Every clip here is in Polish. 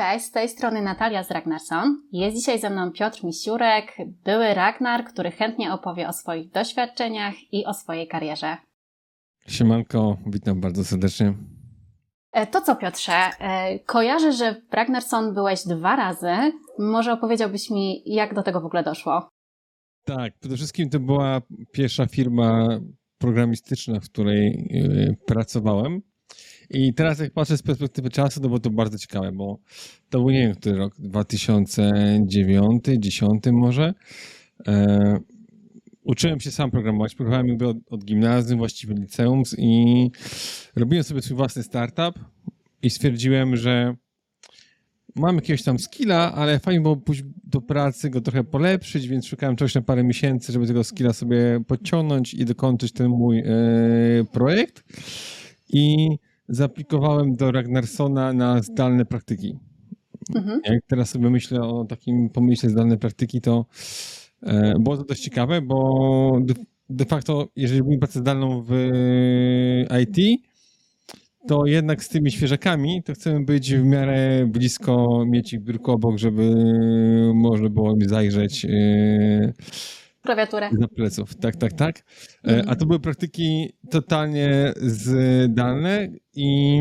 Cześć, z tej strony Natalia z Ragnarson. Jest dzisiaj ze mną Piotr Misiurek, były Ragnar, który chętnie opowie o swoich doświadczeniach i o swojej karierze. Siemanko, witam bardzo serdecznie. E, to co Piotrze, e, kojarzę, że w Ragnarson byłeś dwa razy. Może opowiedziałbyś mi, jak do tego w ogóle doszło? Tak, przede wszystkim to była pierwsza firma programistyczna, w której yy, pracowałem. I teraz jak patrzę z perspektywy czasu, to było to bardzo ciekawe, bo to był, nie wiem, który rok, 2009, 10 może. E, uczyłem się sam programować, programowałem jakby od, od gimnazjum, właściwie liceum i robiłem sobie swój własny startup i stwierdziłem, że mam jakiegoś tam skilla, ale fajnie było pójść do pracy, go trochę polepszyć, więc szukałem czegoś na parę miesięcy, żeby tego skilla sobie podciągnąć i dokończyć ten mój e, projekt. I zaaplikowałem do Ragnarsona na zdalne praktyki. Mhm. Jak teraz sobie myślę o takim pomyśle zdalnej praktyki, to e, było to dość ciekawe, bo de, facto, jeżeli robimy pracę zdalną w IT, to jednak z tymi świeżakami to chcemy być w miarę blisko, mieć ich biurko obok, żeby można było mi zajrzeć. Klawiaturę. Za pleców, tak, tak, tak. Mhm. A to były praktyki totalnie zdalne i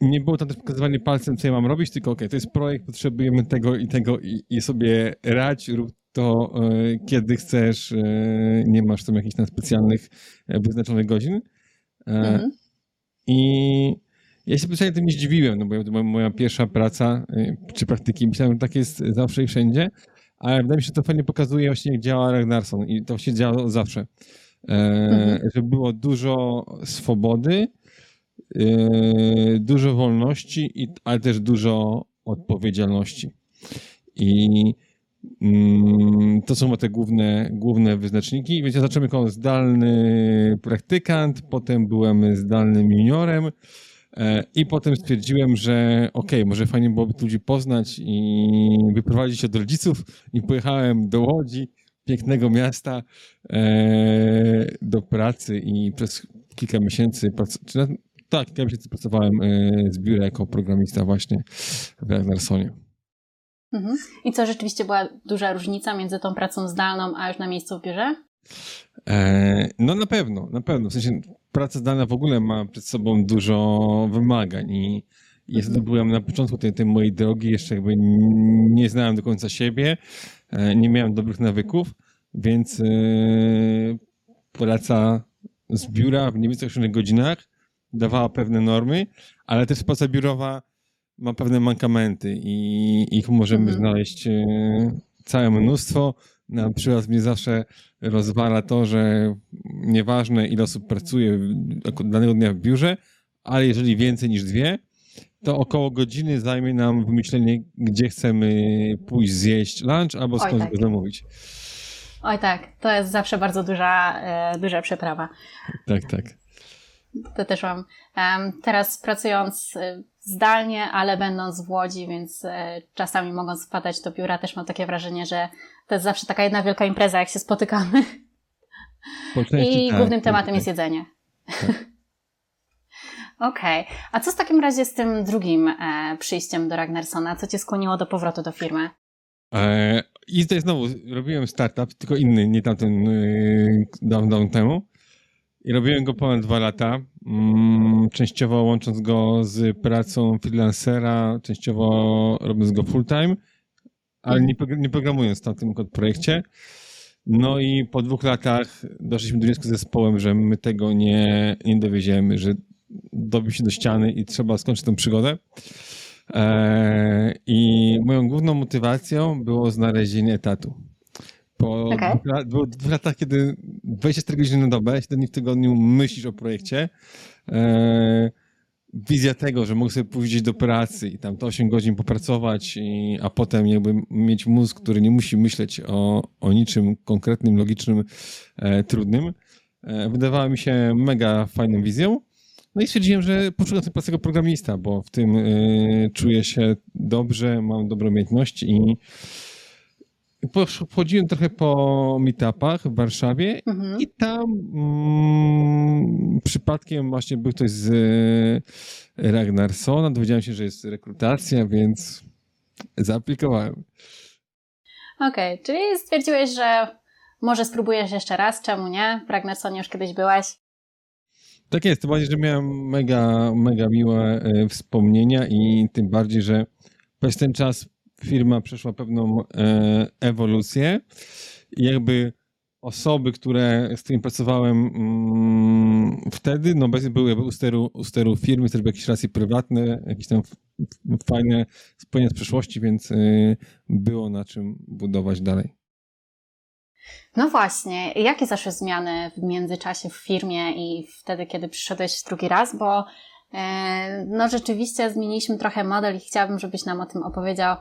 nie było tam też pokazywanie palcem, co ja mam robić, tylko ok, to jest projekt, potrzebujemy tego i tego i, i sobie radź, rób to e, kiedy chcesz, e, nie masz tam jakichś tam specjalnych e, wyznaczonych godzin. Mhm. I ja się specjalnie tym nie zdziwiłem, no bo to była moja pierwsza praca czy praktyki. Myślałem, że tak jest zawsze i wszędzie, ale wydaje mi się, że to fajnie pokazuje właśnie, jak działa Ragnarsson i to się działo zawsze. E, mhm. Że było dużo swobody, e, dużo wolności, i, ale też dużo odpowiedzialności. I mm, to są te główne, główne wyznaczniki. Więc ja zacząłem jako zdalny praktykant, potem byłem zdalnym juniorem, I potem stwierdziłem, że okej, okay, może fajnie byłoby ludzi poznać i wyprowadzić do rodziców i pojechałem do Łodzi, pięknego miasta, e, do pracy i przez kilka miesięcy, tak, kilka miesięcy pracowałem e, z biura jako programista właśnie w Ragnarssonie. Mhm. I co, rzeczywiście była duża różnica między tą pracą zdalną, a już na miejscu w biurze? No na pewno, na pewno. W sensie praca zdalna w ogóle ma przed sobą dużo wymagań i ja mhm. byłem na początku tej, tej mojej drogi, jeszcze jakby nie znałem do końca siebie, e, nie miałem dobrych nawyków, więc e, praca z biura w niewyznaczonych godzinach dawała pewne normy, ale też praca biurowa ma pewne mankamenty i ich możemy mhm. znaleźć e, całe mnóstwo. Na przykład mnie zawsze rozwala to, że nieważne ile osób pracuje danego dnia w biurze, ale jeżeli więcej niż dwie, to około godziny zajmie nam wymyślenie, gdzie chcemy pójść zjeść lunch albo skąd tak. go zamówić. Oj tak, to jest zawsze bardzo duża, e, duża przeprawa. Tak, tak. To też mam. Teraz pracując e, zdalnie, ale będąc w Łodzi, więc e, czasami mogąc wpadać do biura, też mam takie wrażenie, że to jest zawsze taka jedna wielka impreza, jak się spotykamy. I tak, głównym tematem tak. jest jedzenie. Tak. Okej. Okay. A co w takim razie z tym drugim e, przyjściem do Ragnarsona? Co cię skłoniło do powrotu do firmy? E, I tutaj znowu robiłem startup, tylko inny, nie tamten e, dawno temu. I robiłem go ponad dwa lata, mm, częściowo łącząc go z pracą freelancera, częściowo robiąc go full time, ale nie, programując na tym projekcie. No i po dwóch latach doszliśmy do wniosku z zespołem, że my tego nie, nie dowieziemy, że dobił się do ściany i trzeba skończyć tę przygodę. Eee, I moją główną motywacją było znalezienie etatu. Po okay. dwóch, dwóch latach, kiedy 24 godziny na dobę, 7 dni w tygodniu myślisz o projekcie, e, wizja tego, że mogę sobie pójść do pracy i tam to 8 godzin popracować, i, a potem jakby mieć mózg, który nie musi myśleć o, o niczym konkretnym, logicznym, e, trudnym, e, wydawała mi się mega fajną wizją. No i stwierdziłem, że poszukam sobie pracę programista, bo w tym e, czuję się dobrze, mam dobre umiejętności i chodziłem trochę po meetupach w Warszawie Mhm. i tam mm, przypadkiem właśnie był ktoś z e, Ragnarsona, dowiedziałem się, że jest rekrutacja, więc zaaplikowałem. Okej, czyli stwierdziłeś, że może spróbujesz jeszcze raz, czemu nie? W Ragnarsonie już kiedyś byłeś. Tak jest, tym bardziej, że miałem mega, mega miłe e, wspomnienia i tym bardziej, że przez ten czas firma przeszła pewną e, ewolucję. I jakby osoby, które, z którymi pracowałem mm, wtedy, no obecnie były u steru, u steru firmy, też były jakieś relacje prywatne, jakieś tam fajne wspomnienia z przeszłości, więc e, było na czym budować dalej. No właśnie, jakie zaszły zmiany w międzyczasie w firmie i wtedy, kiedy przyszedłeś drugi raz, bo e, no rzeczywiście zmieniliśmy trochę model i chciałabym, żebyś nam o tym opowiedział,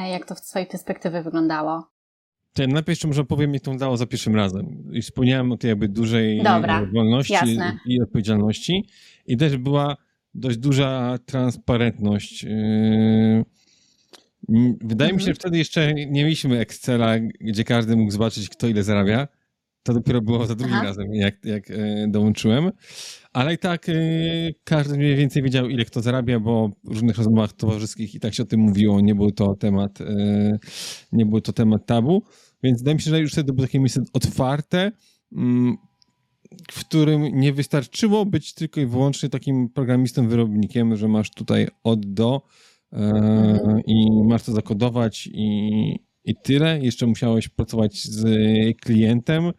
jak to w twojej perspektywy wyglądało. To ja najpierw jeszcze może powiem, jak to wyglądało za pierwszym razem. I wspomniałem o tej jakby dużej Dobra, e, wolności jasne. i odpowiedzialności. I też była dość duża transparentność. M, Wydaje mi się, że Mhm. wtedy jeszcze nie mieliśmy Excela, gdzie każdy mógł zobaczyć, kto ile zarabia. To dopiero było za drugim Aha. razem, jak, jak e, dołączyłem. Ale i tak e, każdy mniej więcej wiedział, ile kto zarabia, bo w różnych rozmowach towarzyskich i tak się o tym mówiło. Nie był to temat, e, nie był to temat tabu. Więc wydaje mi się, że już wtedy było takie miejsce otwarte, mm, w którym nie wystarczyło być tylko i wyłącznie takim programistą, wyrobnikiem, że masz tutaj od do i masz to zakodować i, i tyle. Jeszcze musiałeś pracować z klientem,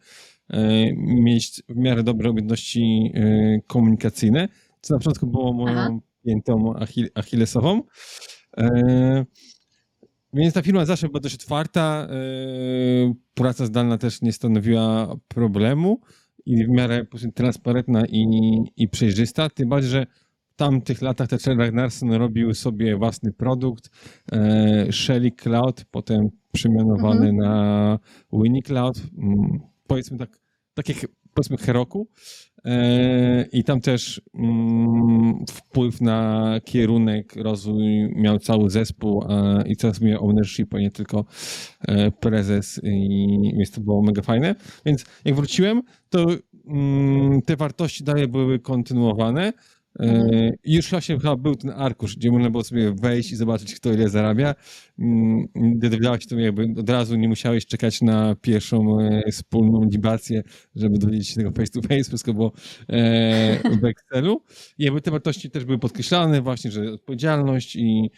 e, mieć w miarę dobre umiejętności e, komunikacyjne, co na początku było moją Aha. piętą achil, achillesową. E, więc ta firma zawsze była dość otwarta. e, Praca zdalna też nie stanowiła problemu i w miarę transparentna i, i przejrzysta. Tym bardziej, że tamtych latach też Ragnarsson robił sobie własny produkt, e, Shelly Cloud, potem przemianowany Mhm. na Winnie Cloud. Mm, Powiedzmy tak, tak jak powiedzmy Heroku. E, I tam też mm, wpływ na kierunek, rozwój miał cały zespół a, i teraz miał ownership, a nie tylko e, prezes i więc to było mega fajne. Więc jak wróciłem, to mm, te wartości dalej były kontynuowane. E, Mhm. Już właśnie chyba był ten arkusz, gdzie można było sobie wejść i zobaczyć, kto ile zarabia. Mm, Gdy się, to jakby od razu nie musiałeś czekać na pierwszą e, wspólną libację, żeby dowiedzieć się tego face to face, wszystko było e, w Excelu. I jakby te wartości też były podkreślane właśnie, że odpowiedzialność i,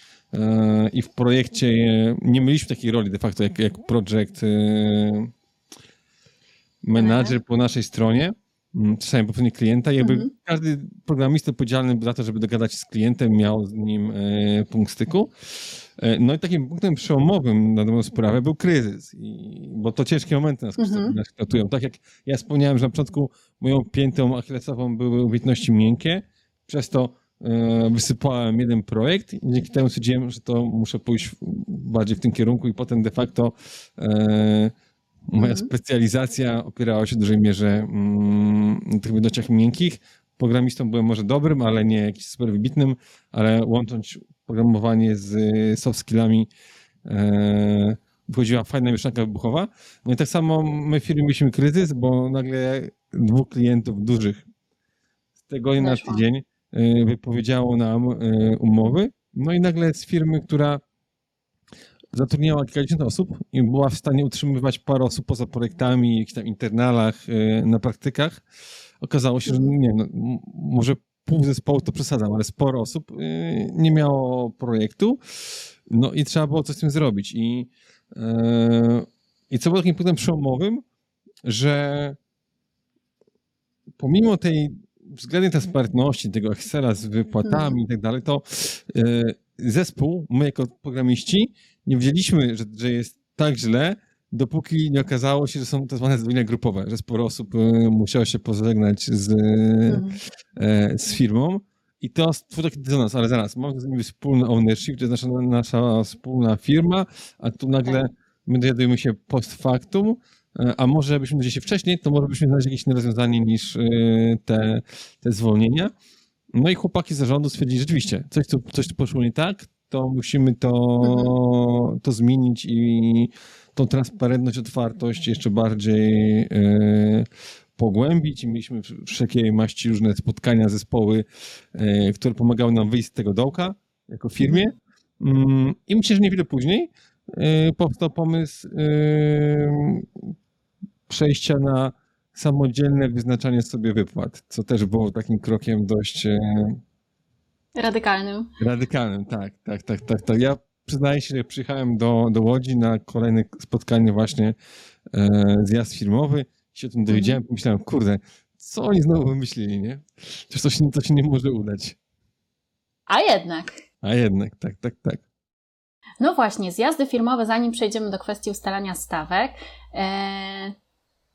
i w projekcie nie mieliśmy takiej roli de facto jak, jak project manager po naszej stronie, czasami po stronie klienta jakby Mhm. każdy programista odpowiedzialny był za to, żeby dogadać się z klientem, miał z nim e, punkt styku. E, No i takim punktem przełomowym na dobrą sprawę był kryzys, i, bo to ciężkie momenty nas, Mhm. kształtują. Tak jak ja wspomniałem, że na początku moją piętą achillesową były umiejętności miękkie, przez to e, wysypałem jeden projekt i dzięki temu stwierdziłem, że to muszę pójść bardziej w tym kierunku i potem de facto e, moja Mhm. specjalizacja opierała się w dużej mierze mm, na tych umiejętnościach miękkich. Programistą byłem może dobrym, ale nie jakiś super wybitnym, ale łącząc programowanie z y, soft skillami e, wychodziła fajna mieszanka wybuchowa. No i tak samo my w firmie mieliśmy kryzys, bo nagle dwóch klientów dużych z tego dnia na tydzień y, wypowiedziało nam y, umowy. No i nagle z firmy, która zatrudniała kilkadziesiąt osób i była w stanie utrzymywać parę osób poza projektami, jakichś tam internalach, y, na praktykach. Okazało się, że nie, no, może pół zespołu to przesadzam, ale sporo osób y, nie miało projektu. No i trzeba było coś z tym zrobić. I, y, i co było takim punktem przełomowym, że pomimo tej względnej transparentności, tego Excela z wypłatami i tak dalej, to e, zespół, my jako programiści, nie wiedzieliśmy, że, że jest tak źle, dopóki nie okazało się, że są tak zwane zwolnienia grupowe, że sporo osób e, musiało się pożegnać z, Mhm. e, z firmą. I to stworzyło taki dysonans, ale zaraz, mamy z nimi wspólny ownership, to jest nasza, nasza wspólna firma, a tu nagle my dowiadujemy się post factum, a może byśmy dowiedzieli się wcześniej, to może byśmy znaleźli jakieś inne rozwiązanie niż e, te, te zwolnienia. No i chłopaki z zarządu stwierdzili, rzeczywiście, coś tu, coś tu poszło nie tak, to musimy to, Mhm. to zmienić i tą transparentność, otwartość jeszcze bardziej e, pogłębić. I mieliśmy wszelkie maści różne spotkania, zespoły, e, które pomagały nam wyjść z tego dołka jako firmie. Mm, I myślę, że niewiele później e, powstał pomysł e, przejścia na samodzielne wyznaczanie sobie wypłat, co też było takim krokiem dość e, Radykalnym. radykalnym. Tak, tak, tak, tak. tak. Ja przyznaję się, że przyjechałem do, do Łodzi na kolejne spotkanie właśnie e, zjazd firmowy się o tym dowiedziałem, pomyślałem, kurde, co oni znowu wymyślili, nie? Przecież to się, to się nie może udać. A jednak. A jednak, tak, tak, tak. No właśnie, zjazdy firmowe, zanim przejdziemy do kwestii ustalania stawek. E,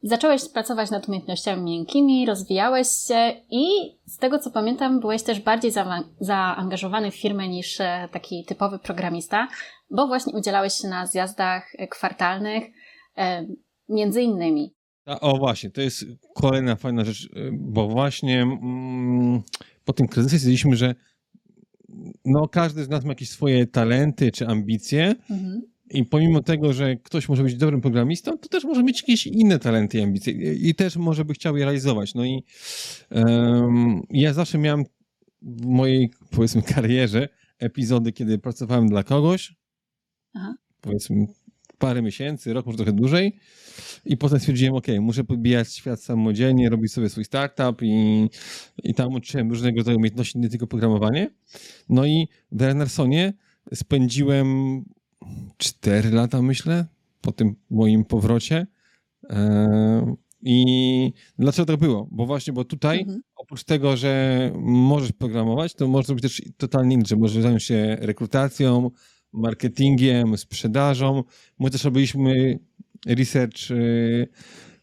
zacząłeś pracować nad umiejętnościami miękkimi, rozwijałeś się i z tego co pamiętam, byłeś też bardziej za, zaangażowany w firmę niż e, taki typowy programista, bo właśnie udzielałeś się na zjazdach e, kwartalnych, między innymi. O właśnie, to jest kolejna fajna rzecz, bo właśnie mm, po tym kryzysie stwierdziliśmy, że no, każdy z nas ma jakieś swoje talenty czy ambicje Mhm. i pomimo tego, że ktoś może być dobrym programistą, to też może mieć jakieś inne talenty i ambicje i też może by chciał je realizować. No i em, ja zawsze miałem w mojej, powiedzmy, karierze epizody, kiedy pracowałem dla kogoś, Aha. powiedzmy parę miesięcy, rok, może trochę dłużej i potem stwierdziłem, ok, muszę podbijać świat samodzielnie, robić sobie swój startup i, i tam uczyłem różnego rodzaju umiejętności, nie tylko programowanie. No i w Wernersonie spędziłem 4 lata, myślę, po tym moim powrocie. E, I dlaczego tak było? Bo właśnie, bo tutaj Mhm. oprócz tego, że możesz programować, to możesz robić też totalnie inaczej. Możesz zająć się rekrutacją, marketingiem, sprzedażą. My też robiliśmy research y,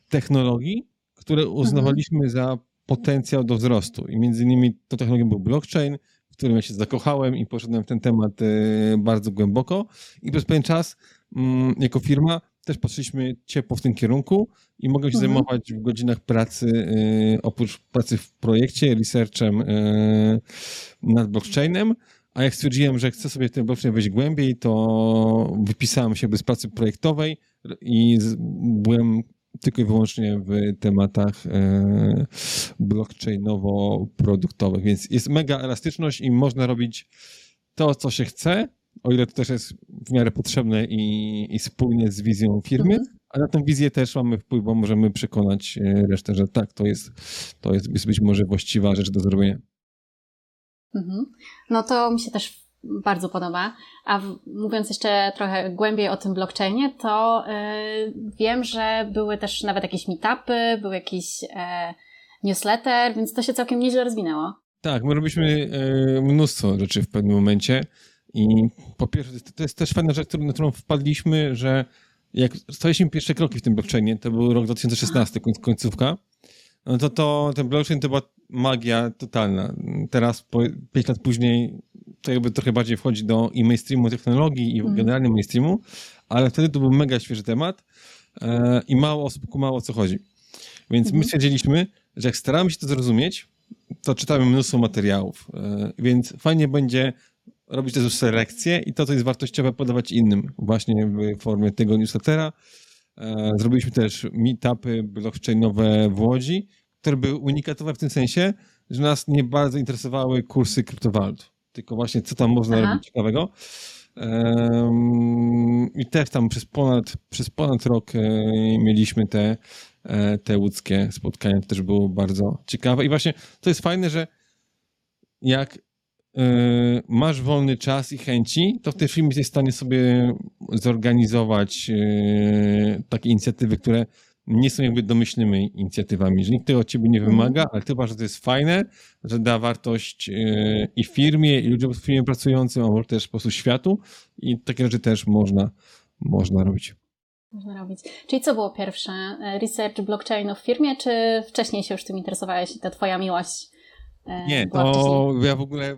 technologii, które uznawaliśmy za potencjał do wzrostu. I między innymi tą technologią był blockchain, w którym ja się zakochałem i poszedłem w ten temat y, bardzo głęboko. I przez pewien czas mm, jako firma też patrzyliśmy ciepło w tym kierunku i mogłem się Mhm. zajmować w godzinach pracy, y, oprócz pracy w projekcie, researchem nad blockchainem, a jak stwierdziłem, że chcę sobie w ten blockchain wejść głębiej, to wypisałem się bez pracy projektowej i byłem tylko i wyłącznie w tematach e, blockchainowo-produktowych, więc jest mega elastyczność i można robić to, co się chce, o ile to też jest w miarę potrzebne i, i spójne z wizją firmy, Mhm. a na tą wizję też mamy wpływ, bo możemy przekonać e, resztę, że tak, to jest, to jest, jest być może właściwa rzecz do zrobienia. Mhm. No to mi się też bardzo podoba. A w, mówiąc jeszcze trochę głębiej o tym blockchainie, to y, wiem, że były też nawet jakieś meetupy, był jakiś e, newsletter, więc to się całkiem nieźle rozwinęło. Tak, my robiliśmy e, mnóstwo rzeczy w pewnym momencie i po pierwsze, to jest, też fajna rzecz, na którą wpadliśmy, że jak staliśmy pierwsze kroki w tym blockchainie, to był rok 2016, koń, końcówka, no to, to ten blockchain to była magia totalna. Teraz, po 5 lat później, to jakby trochę bardziej wchodzi do i mainstreamu technologii i Mhm. generalnie mainstreamu, ale wtedy to był mega świeży temat e, i mało osób kumało o co chodzi. Więc my Mhm. stwierdziliśmy, że jak staramy się to zrozumieć, to czytamy mnóstwo materiałów, e, więc fajnie będzie robić też selekcję i to, co jest wartościowe, podawać innym właśnie w formie tego newslettera. E, Zrobiliśmy też meetupy blockchainowe w Łodzi, które były unikatowe w tym sensie, że nas nie bardzo interesowały kursy kryptowalut, tylko właśnie co tam można Aha. robić ciekawego. I też tam przez ponad, przez ponad rok e, mieliśmy te, e, te łódzkie spotkania. To też było bardzo ciekawe. I właśnie to jest fajne, że jak masz wolny czas i chęci, to w tej firmie jesteś w stanie sobie zorganizować e, takie inicjatywy, które nie są jakby domyślnymi inicjatywami, że nikt tego od ciebie nie Mhm. wymaga, ale ty uważasz, że to jest fajne, że da wartość e, i firmie, i ludziom w firmie pracującym, a może też po prostu światu i takie rzeczy też można, można robić. Można robić. Czyli co było pierwsze? E, Research blockchainu w firmie, czy wcześniej się już tym interesowałeś i ta twoja miłość e, Nie, to ja w ogóle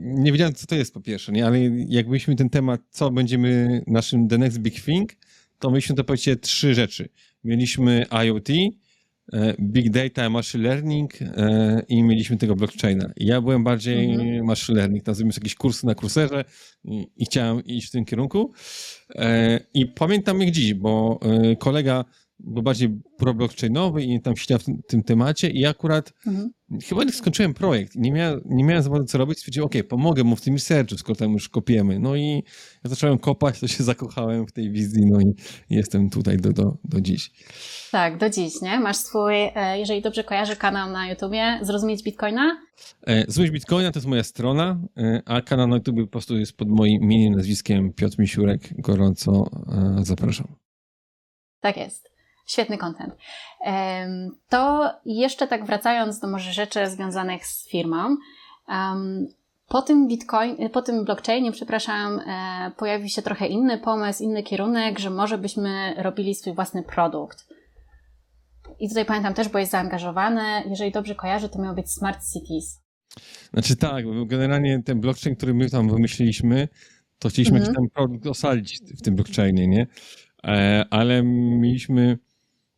nie wiedziałem, co to jest po pierwsze, nie? ale jak mieliśmy ten temat, co będziemy naszym The Next Big Thing, to mieliśmy to powiedzieć trzy rzeczy. Mieliśmy IoT, e, big data, machine learning e, i mieliśmy tego blockchaina. Ja byłem bardziej Mhm. machine learning, tam zrobiłem jakieś kursy na kurserze i, i chciałem iść w tym kierunku. E, I pamiętam jak dziś, bo kolega był bardziej pro-blockchainowy i tam siedział w tym, tym temacie i akurat Mhm. chyba nie skończyłem projekt. Nie miałem, nie miałem za bardzo co robić. Stwierdziłem, okej, pomogę mu w tym researchu, skoro tam już kopiemy. No i ja zacząłem kopać, to się zakochałem w tej wizji, no i jestem tutaj do, do, do dziś. Tak, do dziś, nie? Masz swój, e, jeżeli dobrze kojarzę, kanał na YouTubie, Zrozumieć Bitcoina? E, Złość Bitcoina to jest moja strona, e, a kanał na YouTube po prostu jest pod moim imieniem, nazwiskiem Piotr Misiurek. Gorąco zapraszam. Tak jest. Świetny content. To jeszcze tak wracając do może rzeczy związanych z firmą. Po tym Bitcoin, po tym blockchainie, przepraszam, e, pojawił się trochę inny pomysł, inny kierunek, że może byśmy robili swój własny produkt. I tutaj pamiętam też, bo jest zaangażowany, jeżeli dobrze kojarzę, to miał być Smart Cities. Znaczy tak, bo generalnie ten blockchain, który my tam wymyśliliśmy, to chcieliśmy Mhm. jakiś tam produkt osalić w tym blockchainie, nie? E, ale mieliśmy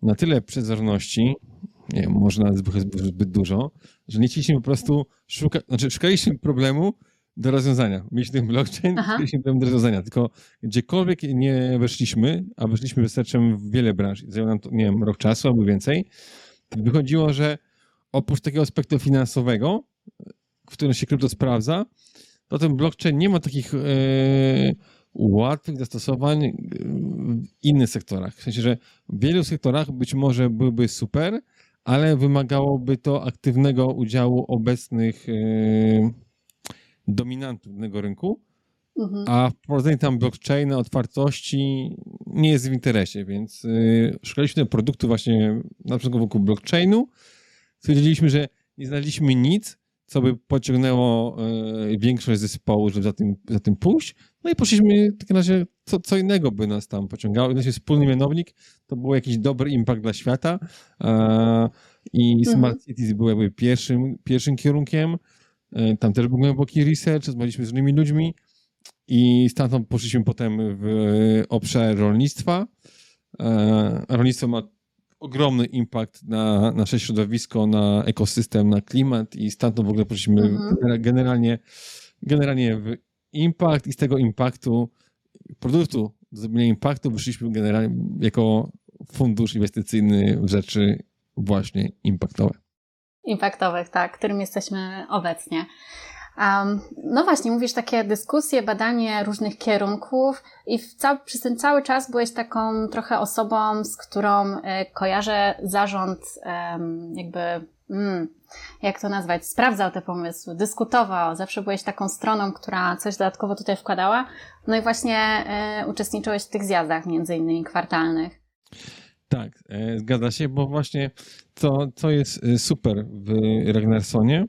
na tyle przezorności, nie wiem, może nawet zbyt, zbyt, dużo, że nie chcieliśmy po prostu szukać, znaczy szukaliśmy problemu do rozwiązania. Mieliśmy ten blockchain, Aha. szukaliśmy problemu do rozwiązania, tylko gdziekolwiek nie weszliśmy, a weszliśmy researchem w wiele branż, zajęło nam to, nie wiem, rok czasu albo więcej, to wychodziło, że oprócz takiego aspektu finansowego, w którym się krypto sprawdza, to ten blockchain nie ma takich e, łatwych zastosowań e, w innych sektorach. W sensie, że w wielu sektorach być może byłyby super, ale wymagałoby to aktywnego udziału obecnych e, dominantów danego rynku, Mhm. a wprowadzenie tam blockchaina, otwartości nie jest w interesie, więc yy, szukaliśmy produktu właśnie na przykład wokół blockchainu. Stwierdziliśmy, że nie znaleźliśmy nic, co by pociągnęło yy, większość zespołu, żeby za tym, za tym pójść. No i poszliśmy w takim razie, co, co innego by nas tam pociągało. I nasz wspólny mianownik to był jakiś dobry impact dla świata e, i Mhm. Smart Cities był jakby pierwszym, pierwszym kierunkiem. E, Tam też był głęboki research, rozmawialiśmy z różnymi ludźmi i stamtąd poszliśmy potem w obszar rolnictwa. Rolnictwo ma ogromny impact na nasze środowisko, na ekosystem, na klimat i stamtąd w ogóle poszliśmy Mhm. genera- generalnie, generalnie w impact i z tego impaktu, produktu do zrobienia impaktu wyszliśmy generalnie jako fundusz inwestycyjny w rzeczy właśnie impaktowe. impaktowych, tak, którym jesteśmy obecnie. Um, no właśnie, mówisz takie dyskusje, badanie różnych kierunków i w cał, przez ten cały czas byłeś taką trochę osobą, z którą e, kojarzę zarząd em, jakby, mm, jak to nazwać, sprawdzał te pomysły, dyskutował, zawsze byłeś taką stroną, która coś dodatkowo tutaj wkładała. No i właśnie e, uczestniczyłeś w tych zjazdach, między innymi kwartalnych. Tak, e, zgadza się, bo właśnie to, co jest super w Ragnarsonie,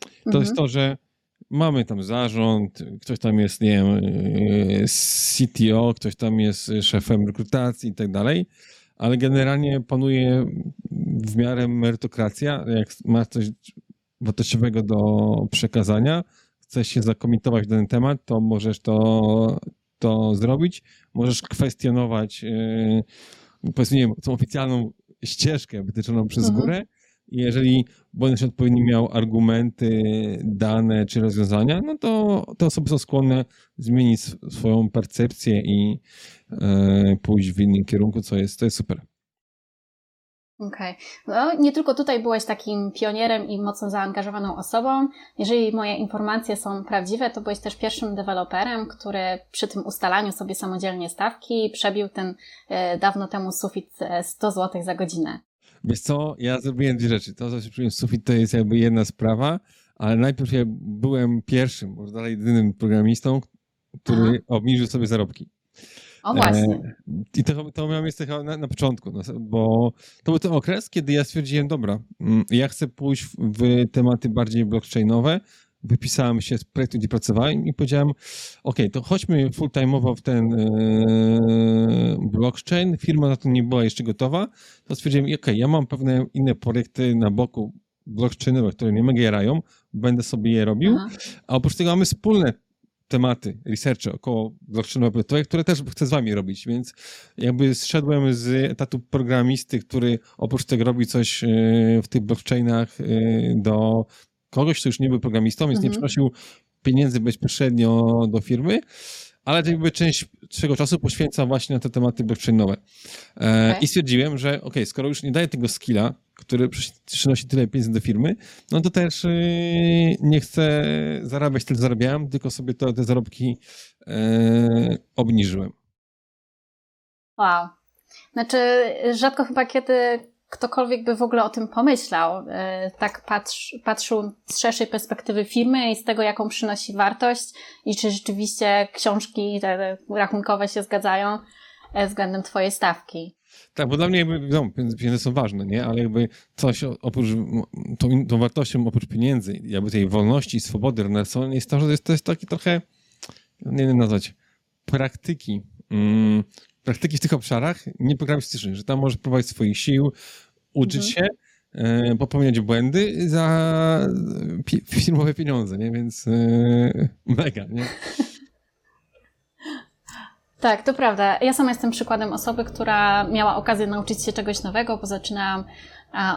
to Mhm. jest to, że mamy tam zarząd, ktoś tam jest, nie wiem, e, CTO, ktoś tam jest szefem rekrutacji i tak dalej, ale generalnie panuje w miarę merytokracja. Jak masz coś wartościowego do przekazania, chcesz się zakomitować w danym temat, to możesz to, to zrobić. Możesz kwestionować, e, powiedzmy, nie wiem, tą oficjalną ścieżkę wytyczoną przez Mhm. górę. Jeżeli będziesz odpowiednio miał argumenty, dane czy rozwiązania, no to te osoby są skłonne zmienić sw- swoją percepcję i e, pójść w innym kierunku, co jest, to jest super. Okej. No, nie tylko tutaj byłeś takim pionierem i mocno zaangażowaną osobą. Jeżeli moje informacje są prawdziwe, to byłeś też pierwszym deweloperem, który przy tym ustalaniu sobie samodzielnie stawki przebił ten e, dawno temu sufit e, 100 zł za godzinę. Wiesz co, ja zrobiłem dwie rzeczy. To, że przyjąłem sufit, to jest jakby jedna sprawa, ale najpierw ja byłem pierwszym, może dalej jedynym programistą, który Aha. obniżył sobie zarobki. O właśnie. E, I to, to miałem miejsce na, na początku, no, bo to był ten okres, kiedy ja stwierdziłem, dobra, mm, ja chcę pójść w, w tematy bardziej blockchainowe, wypisałem się z projektu, gdzie pracowałem i powiedziałem, ok, to chodźmy full-time'owo w ten e, blockchain, firma na to nie była jeszcze gotowa, to stwierdziłem, ok, ja mam pewne inne projekty na boku blockchainowe, które mnie mega jarają, będę sobie je robił, Aha. a oprócz tego mamy wspólne tematy, researche około blockchainowe, które też chcę z wami robić, więc jakby zszedłem z etatu programisty, który oprócz tego robi coś w tych blockchainach do kogoś, kto już nie był programistą, więc mhm. nie przynosił pieniędzy bezpośrednio do firmy, ale jakby część swojego czasu poświęca właśnie na te tematy blockchainowe. E, okay. I stwierdziłem, że ok, skoro już nie daję tego skilla, który przynosi tyle pieniędzy do firmy, no to też yy, nie chcę zarabiać tyle, zarabiałem, tylko sobie to, te zarobki yy, obniżyłem. Wow. Znaczy, rzadko chyba kiedy ktokolwiek by w ogóle o tym pomyślał, e, tak patrz, patrzył z szerszej perspektywy firmy i z tego, jaką przynosi wartość i czy rzeczywiście książki te rachunkowe się zgadzają e, względem twojej stawki. Tak, bo dla mnie jakby, no, pieniądze są ważne, nie? Ale jakby coś oprócz, tą, tą wartością oprócz pieniędzy, jakby tej wolności i swobody Renaissance jest to, że to jest taki trochę, nie wiem nazwać, praktyki. Mm, praktyki w tych obszarach nieprogramistycznych, że tam możesz próbować swoich sił, uczyć mhm. się, e, popełniać błędy za firmowe pieniądze, nie? Więc e, mega, nie? Tak, to prawda. Ja sama jestem przykładem osoby, która miała okazję nauczyć się czegoś nowego, bo zaczynałam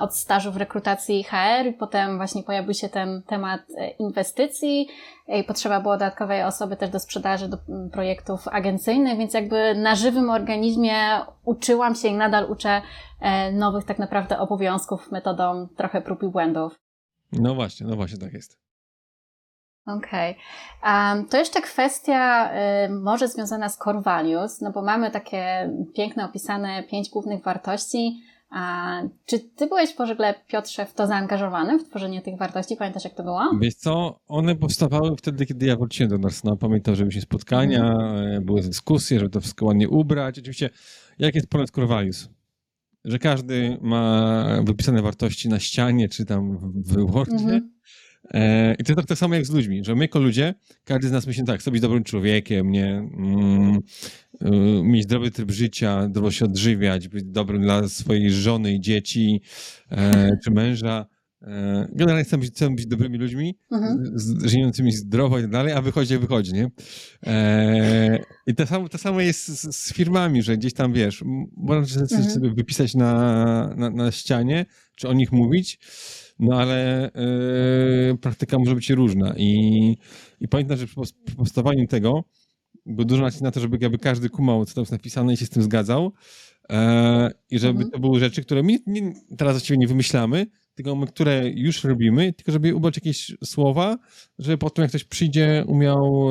od stażu w rekrutacji HR i potem właśnie pojawił się ten temat e, inwestycji i potrzeba było dodatkowej osoby też do sprzedaży, do mm, projektów agencyjnych, więc jakby na żywym organizmie uczyłam się i nadal uczę e, nowych tak naprawdę obowiązków metodą trochę prób i błędów. No właśnie, no właśnie tak jest. Okej. Okay. Um, to jeszcze kwestia y, może związana z core values, no bo mamy takie piękne opisane pięć głównych wartości, a czy ty byłeś w ogóle, Piotrze, w to zaangażowany, w tworzenie tych wartości? Pamiętasz, jak to było? Wiesz co, one powstawały wtedy, kiedy ja wróciłem do Narsona. Pamiętam, że byliśmy spotkania, mm. były dyskusje, żeby to wszystko ładnie ubrać. Oczywiście, jak jest Core Values? Że każdy ma wypisane wartości na ścianie, czy tam w Wordzie, mm -hmm. E, I to jest tak samo jak z ludźmi, że my jako ludzie, każdy z nas myśli tak, chcę być dobrym człowiekiem, nie, mm, y, mieć zdrowy tryb życia, dobrze się odżywiać, być dobrym dla swojej żony i dzieci, e, czy męża. E, generalnie chcemy być, chcemy być dobrymi ludźmi, mhm. z, żyjącymi zdrowo i tak dalej, a wychodzi, wychodzi, nie? E, I to samo, to samo jest z, z, firmami, że gdzieś tam, wiesz, można mhm. sobie wypisać na, na, na ścianie, czy o nich mówić, no ale yy, praktyka może być różna i, i pamiętam, że przy, przy powstawaniu tego był dużo nacisku na to, żeby jakby każdy kumał, co tam jest napisane i się z tym zgadzał e, i żeby mhm. to były rzeczy, które my nie, teraz właściwie nie wymyślamy, tylko my, które już robimy, tylko żeby ubrać jakieś słowa, żeby potem jak ktoś przyjdzie, umiał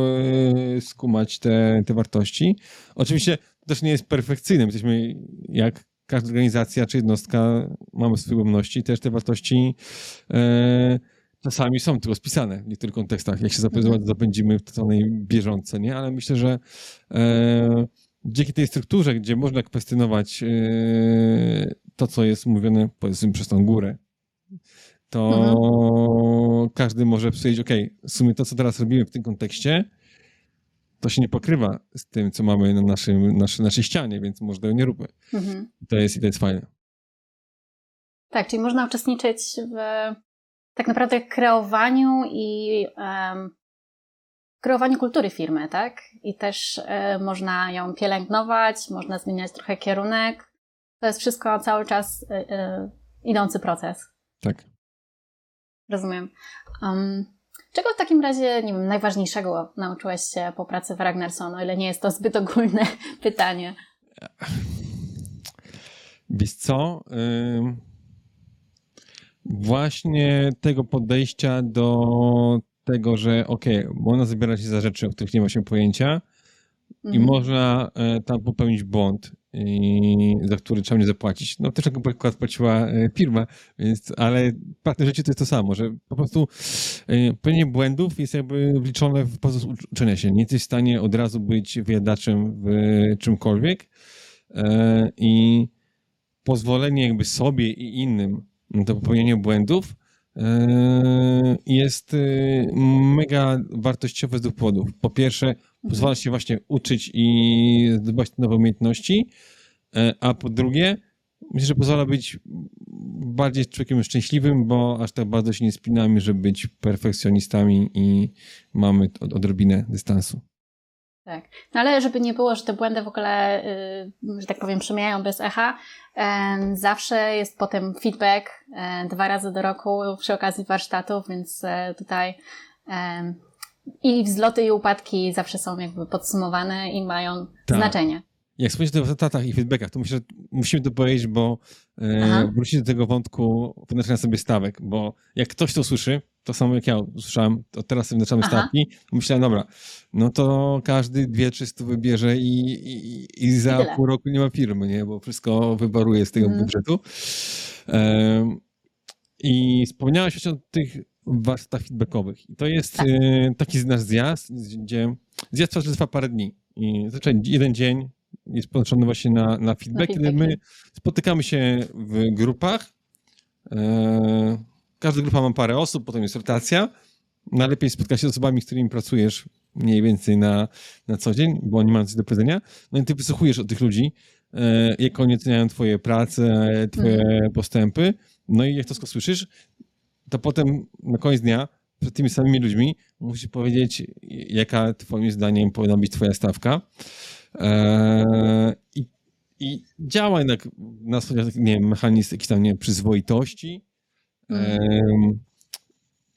e, skumać te, te wartości. Oczywiście to też nie jest perfekcyjne, jesteśmy jak każda organizacja czy jednostka mamy swoje ułomności, też te wartości e, czasami są tylko spisane w niektórych kontekstach, jak się mhm. zapędzimy w tej bieżące, nie? Ale myślę, że e, dzięki tej strukturze, gdzie można kwestionować e, to, co jest mówione, powiedzmy, przez tą górę, to mhm. każdy może powiedzieć, ok, w sumie to, co teraz robimy w tym kontekście, to się nie pokrywa z tym, co mamy na naszym, naszej, naszej ścianie, więc może tego nie róbmy. Mhm. To jest i to jest fajne. Tak, czyli można uczestniczyć w tak naprawdę kreowaniu i um, kreowaniu kultury firmy, tak? I też y, można ją pielęgnować, można zmieniać trochę kierunek. To jest wszystko cały czas y, y, idący proces. Tak. Rozumiem. Um, Czego w takim razie, nie wiem, najważniejszego nauczyłeś się po pracy w Ragnarsson, o ile nie jest to zbyt ogólne pytanie? Wiesz co? Właśnie tego podejścia do tego, że okej, okay, można zabierać się za rzeczy, o których nie ma się pojęcia i mhm. można e, tam popełnić błąd i za który trzeba mnie zapłacić. No też przykład płaciła e, firma, więc, ale w praktyce życiu to jest to samo, że po prostu e, pełnienie błędów jest jakby wliczone w proces uczenia się. Nie jesteś w stanie od razu być wyjadaczem w czymkolwiek e, i pozwolenie jakby sobie i innym na to popełnienie błędów jest mega wartościowe z dwóch powodów. Po pierwsze, pozwala się właśnie uczyć i zdobywać nowe umiejętności, e, a po drugie, myślę, że pozwala być bardziej człowiekiem szczęśliwym, bo aż tak bardzo się nie spinamy, żeby być perfekcjonistami i mamy od, odrobinę dystansu. Tak. No ale żeby nie było, że te błędy w ogóle, yy, że tak powiem, przemijają bez echa, yy, zawsze jest potem feedback yy, dwa razy do roku przy okazji warsztatów, więc tutaj i wzloty i upadki zawsze są jakby podsumowane i mają tak. znaczenie. Jak wspomnieć o tych rezultatach i feedbackach, to myślę, że musimy to powiedzieć, bo e, wrócić do tego wątku wyznaczenia sobie stawek, bo jak ktoś to słyszy, to samo jak ja usłyszałem, to teraz sobie wyznaczamy stawki, myślałem, dobra, no to każdy dwie, trzy wybierze i, i, i za Tyle. pół roku nie ma firmy, nie? bo wszystko wybaruje z tego mm. budżetu. E, I wspomniałaś o tych warsztatach feedbackowych. I to jest tak. e, taki nasz zjazd, gdzie zjazd trwa parę dni. I zazwyczaj jeden dzień jest połączony właśnie na, na feedback, kiedy my spotykamy się w grupach. E, każda grupa ma parę osób, potem jest rotacja. Najlepiej spotkać się z osobami, z którymi pracujesz mniej więcej na, na co dzień, bo oni mają coś do powiedzenia. No i ty wysłuchujesz od tych ludzi, e, jak oni oceniają twoje prace, twoje mhm. postępy. No i jak to słyszysz, to potem na koniec dnia przed tymi samymi ludźmi musisz powiedzieć, jaka twoim zdaniem powinna być twoja stawka. Eee, i, I działa jednak na zasadzie, nie wiem, mechanizm jakiejś tam, nie przyzwoitości, mm.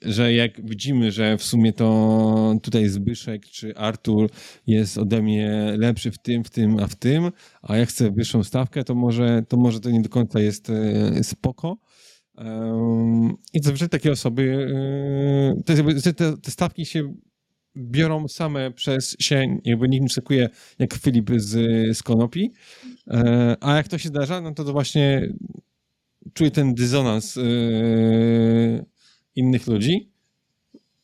że jak widzimy, że w sumie to tutaj Zbyszek czy Artur jest ode mnie lepszy w tym, w tym, a w tym, a ja chcę wyższą stawkę, to może to, może to nie do końca jest e, spoko. I zazwyczaj takie osoby, te, te, te stawki się biorą same przez się, jakby nikt nie szykuje jak Filip z, z Konopi, e, a jak to się zdarza, no to to właśnie czuję ten dysonans e, innych ludzi.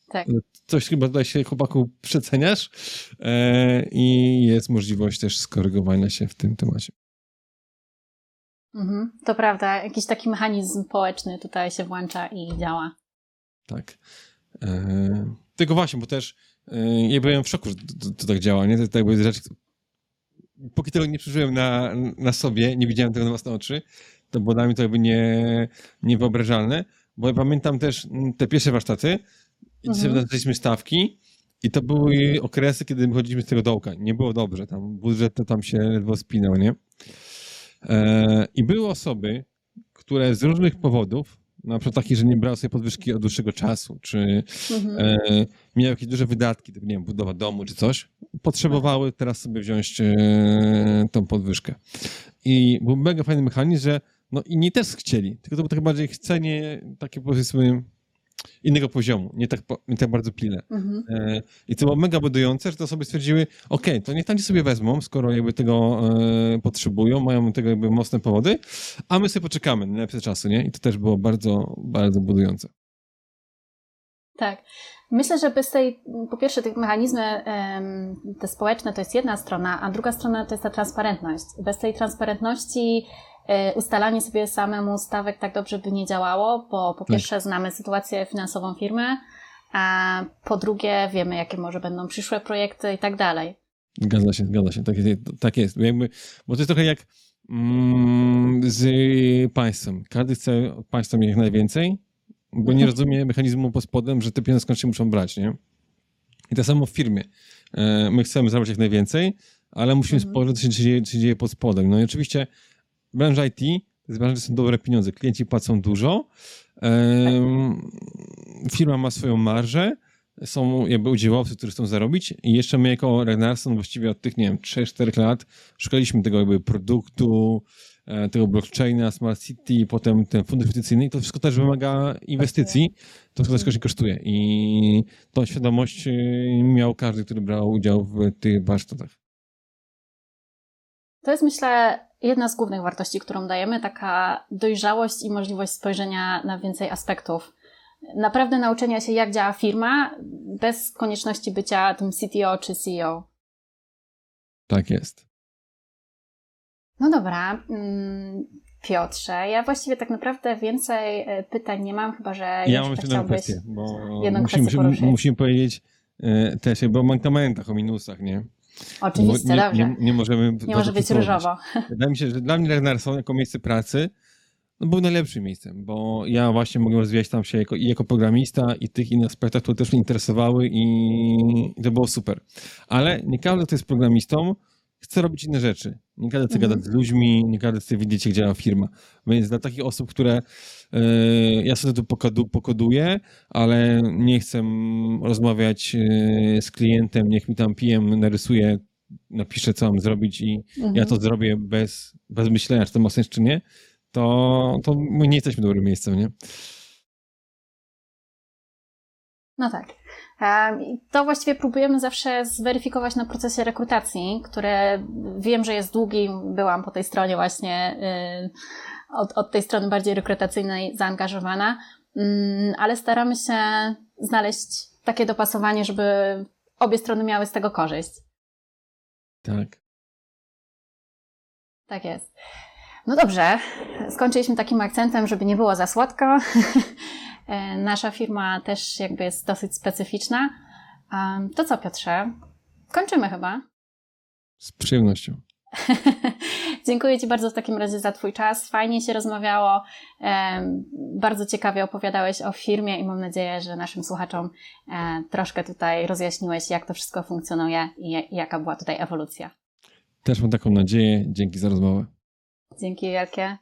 Tak. Coś chyba tutaj się chłopaku przeceniasz e, i jest możliwość też skorygowania się w tym temacie. Mhm, to prawda, jakiś taki mechanizm społeczny tutaj się włącza i działa. Tak. Tylko właśnie, bo też e, ja byłem w szoku, że to, to, to tak działa, nie? To, to jakby rzecz, póki tego nie przeżyłem na, na sobie, nie widziałem tego na własne oczy, to było dla mnie to jakby nie, niewyobrażalne, bo ja pamiętam też te pierwsze warsztaty i mhm. sobie stawki i to były okresy, kiedy chodziliśmy z tego dołka. Nie było dobrze, tam budżet to tam się ledwo spinał, nie? E, I były osoby, które z różnych powodów, na przykład takich, że nie brały sobie podwyżki od dłuższego czasu, czy mhm. e, miały jakieś duże wydatki, typu, nie wiem, budowa domu czy coś, potrzebowały teraz sobie wziąć e, tą podwyżkę. I był mega fajny mechanizm, że no inni też chcieli, tylko to było tak bardziej chcenie takie powiedzmy innego poziomu, nie tak, nie tak bardzo pilne. Mhm. E, I to było mega budujące, że te osoby stwierdziły, ok, to niech tam sobie wezmą, skoro jakby tego e, potrzebują, mają tego jakby mocne powody, a my sobie poczekamy na lepsze czasy, nie? I to też było bardzo, bardzo budujące. Tak. Myślę, że bez tej, po pierwsze, tych mechanizmy te społeczne to jest jedna strona, a druga strona to jest ta transparentność. Bez tej transparentności ustalanie sobie samemu stawek tak dobrze by nie działało, bo po pierwsze znamy sytuację finansową firmy, a po drugie wiemy, jakie może będą przyszłe projekty i tak dalej. Zgadza się, zgadza się. Tak, tak jest. Jakby, bo to jest trochę jak mm, z państwem. Każdy chce od państwa mieć jak najwięcej, bo nie rozumie mechanizmu pod spodem, że te pieniądze skąd się muszą brać, nie? I tak samo w firmie. E, my chcemy zabrać jak najwięcej, ale musimy mhm. spojrzeć, co się dzieje, co się dzieje pod spodem. No i oczywiście branża IT to jest są dobre pieniądze. Klienci płacą dużo, firma ma swoją marżę, są jakby udziałowcy, którzy chcą zarobić. I jeszcze my jako Renarson właściwie od tych, nie wiem, 3-4 lat szukaliśmy tego jakby produktu, e, tego blockchaina, Smart City, potem ten fundusz inwestycyjny i to wszystko też wymaga inwestycji, to wszystko też kosztuje. I tą świadomość e, miał każdy, który brał udział w tych warsztatach. To jest myślę jedna z głównych wartości, którą dajemy, taka dojrzałość i możliwość spojrzenia na więcej aspektów. Naprawdę nauczenia się, jak działa firma, bez konieczności bycia tym CTO czy CEO. Tak jest. No dobra. Mm, Piotrze, ja właściwie tak naprawdę więcej e, pytań nie mam, chyba że ja mam jeszcze jedną kwestię, bo musimy, musimy, musimy powiedzieć e, też bo mankamentach, o minusach, nie? Oczywiście, nie, dobrze. Nie, nie możemy... Nie może być różowo. Wydaje mi się, że dla mnie Ragnarsson jako miejsce pracy no, był najlepszym miejscem, bo ja właśnie mogłem rozwijać tam się jako, i jako programista i tych innych aspektach, które też mnie interesowały i, i to było super. Ale nie każdy, kto jest programistą, chce robić inne rzeczy. Nie każdy chce Mhm. gadać z ludźmi, nie każdy chce widzieć, jak działa firma. Więc dla takich osób, które e, ja sobie tu pokodu, pokoduję, ale nie chcę rozmawiać e, z klientem, niech mi tam PM narysuje, napisze, co mam zrobić i Mhm. ja to zrobię bez, bez myślenia, czy to ma sens, czy nie, to, to my nie jesteśmy dobrym miejscem, nie? No tak. Em, i To właściwie próbujemy zawsze zweryfikować na procesie rekrutacji, które wiem, że jest długi. Byłam po tej stronie właśnie, y, od, od tej strony bardziej rekrutacyjnej zaangażowana, Mm, ale staramy się znaleźć takie dopasowanie, żeby obie strony miały z tego korzyść. Tak. Tak jest. No dobrze, skończyliśmy takim akcentem, żeby nie było za słodko. E, Nasza firma też jakby jest dosyć specyficzna. To co, Piotrze? Kończymy chyba. Z przyjemnością. Dziękuję Ci bardzo w takim razie za Twój czas. Fajnie się rozmawiało. Bardzo ciekawie opowiadałeś o firmie i mam nadzieję, że naszym słuchaczom e, troszkę tutaj rozjaśniłeś, jak to wszystko funkcjonuje i jaka była tutaj ewolucja. Też mam taką nadzieję. Dzięki za rozmowę. Dzięki wielkie.